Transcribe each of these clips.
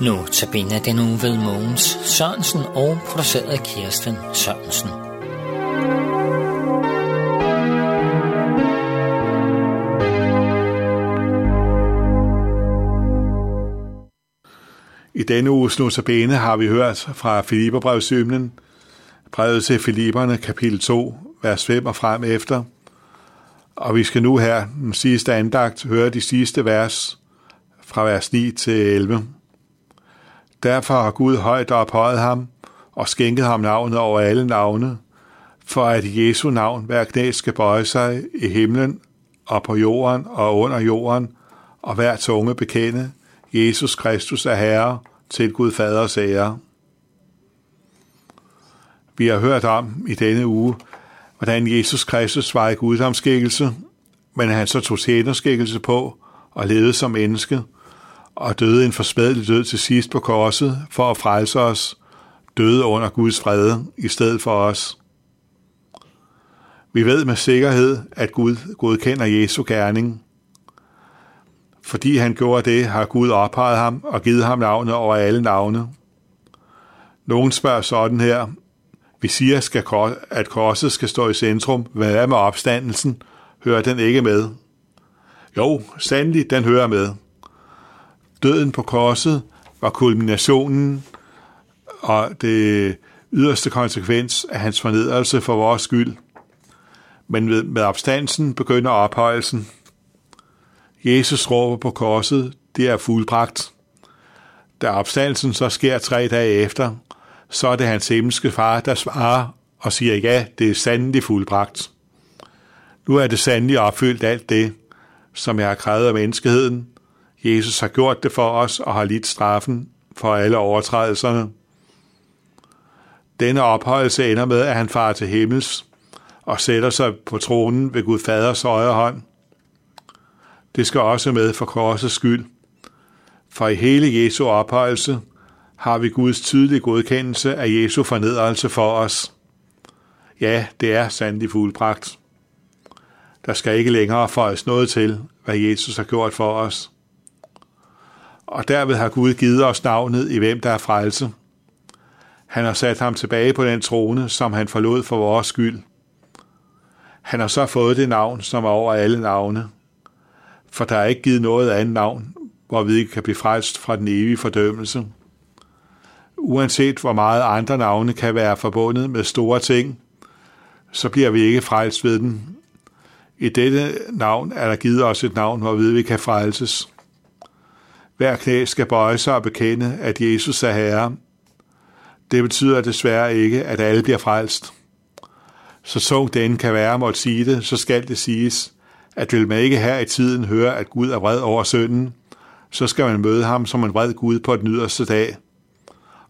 Nu tabiner den uge ved Mogens Sørensen og produceret af Kirsten Sørensen. I denne uges notabene har vi hørt fra Filipperbrevsymnen, brevet til Filipperne, kapitel 2, vers 5 og frem efter. Og vi skal nu her, den sidste andagt, høre de sidste vers fra vers 9 til 11. Derfor har Gud højt ophøjet ham og skænket ham navnet over alle navne, for at Jesu navn hver knæ skal bøje sig i himlen og på jorden og under jorden, og hver tunge bekende, Jesus Kristus er Herre, til Gud Faders ære. Vi har hørt om i denne uge, hvordan Jesus Kristus var i guddomsskikkelse, men han så tog tjenerskikkelse på og levede som menneske, og døde en forsmedelig død til sidst på korset for at frelse os, døde under Guds fred i stedet for os. Vi ved med sikkerhed, at Gud godkender Jesu gerning. Fordi han gjorde det, har Gud ophøjet ham og givet ham navnet over alle navne. Nogen spørger sådan her, vi siger, at korset skal stå i centrum. Hvad er med opstandelsen? Hører den ikke med? Jo, sandelig, den hører med. Døden på korset var kulminationen og det yderste konsekvens af hans fornedrelse for vores skyld. Men med, med opstandelsen begynder ophøjelsen. Jesus råber på korset, det er fuldbragt. Da opstandelsen så sker tre dage efter, så er det hans himmelske far, der svarer og siger, ja, det er sandelig fuldbragt. Nu er det sandelig opfyldt alt det, som jeg har krævet af menneskeheden. Jesus har gjort det for os og har lidt straffen for alle overtrædelserne. Denne ophøjelse ender med, at han farer til himmels og sætter sig på tronen ved Gud Faders højre hånd. Det skal også med for korsets skyld. For i hele Jesu ophøjelse har vi Guds tydelige godkendelse af Jesu fornedrelse for os. Ja, det er sandelig fuldbragt. Der skal ikke længere føjes noget til, hvad Jesus har gjort for os. Og derved har Gud givet os navnet i hvem der er frelse. Han har sat ham tilbage på den trone, som han forlod for vores skyld. Han har så fået det navn, som er over alle navne. For der er ikke givet noget andet navn, hvor vi ikke kan blive frelst fra den evige fordømmelse uanset hvor meget andre navne kan være forbundet med store ting, så bliver vi ikke frelst ved den. I dette navn er der givet os et navn, hvor vi kan frelses. Hver knæ skal bøje sig og bekende, at Jesus er Herre. Det betyder desværre ikke, at alle bliver frelst. Så så den kan være måtte sige det, så skal det siges, at vil man ikke her i tiden høre, at Gud er vred over synden, så skal man møde ham som en vred Gud på den yderste dag –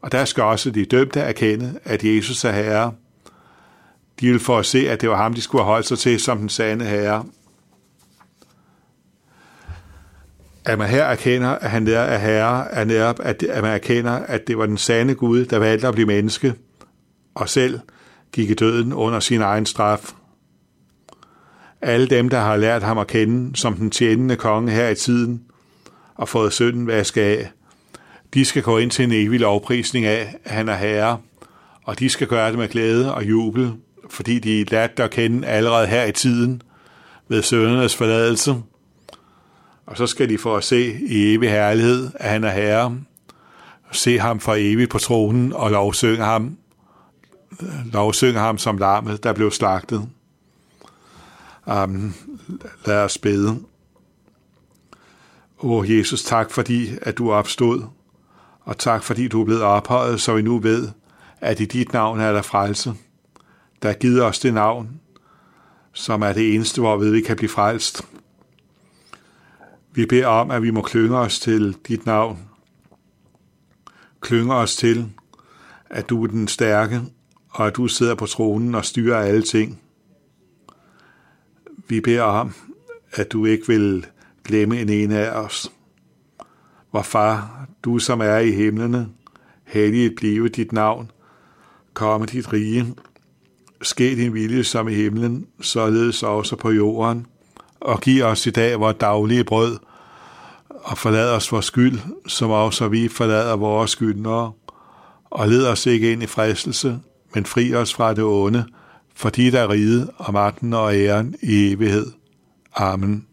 og der skal også de dømte erkende, at Jesus er Herre. De vil få at se, at det var ham, de skulle have holdt sig til som den sande Herre. At man her erkender, at han er Herre, er netop, at, at man erkender, at det var den sande Gud, der valgte at blive menneske, og selv gik i døden under sin egen straf. Alle dem, der har lært ham at kende som den tjenende konge her i tiden, og fået synden vasket af, de skal gå ind til en evig lovprisning af, at han er herre, og de skal gøre det med glæde og jubel, fordi de er lært at kende allerede her i tiden ved søndernes forladelse. Og så skal de få at se i evig herlighed, at han er herre, se ham for evigt på tronen og lovsynge ham, lovsynge ham som lammet, der blev slagtet. Amen. Lad os bede. O Jesus, tak fordi, at du opstod og tak fordi du er blevet ophøjet, så vi nu ved, at i dit navn er der frelse. Der er givet os det navn, som er det eneste, hvorved vi kan blive frelst. Vi beder om, at vi må klynge os til dit navn. Klynge os til, at du er den stærke, og at du sidder på tronen og styrer alle ting. Vi beder om, at du ikke vil glemme en ene af os. Hvor far, du som er i himlene, helliget blive dit navn, komme dit rige, ske din vilje som i himlen, således også på jorden, og giv os i dag vores daglige brød, og forlad os vores skyld, som også vi forlader vores skyldnere, og led os ikke ind i fristelse, men fri os fra det onde, fordi der er ride og magten og æren i evighed. Amen.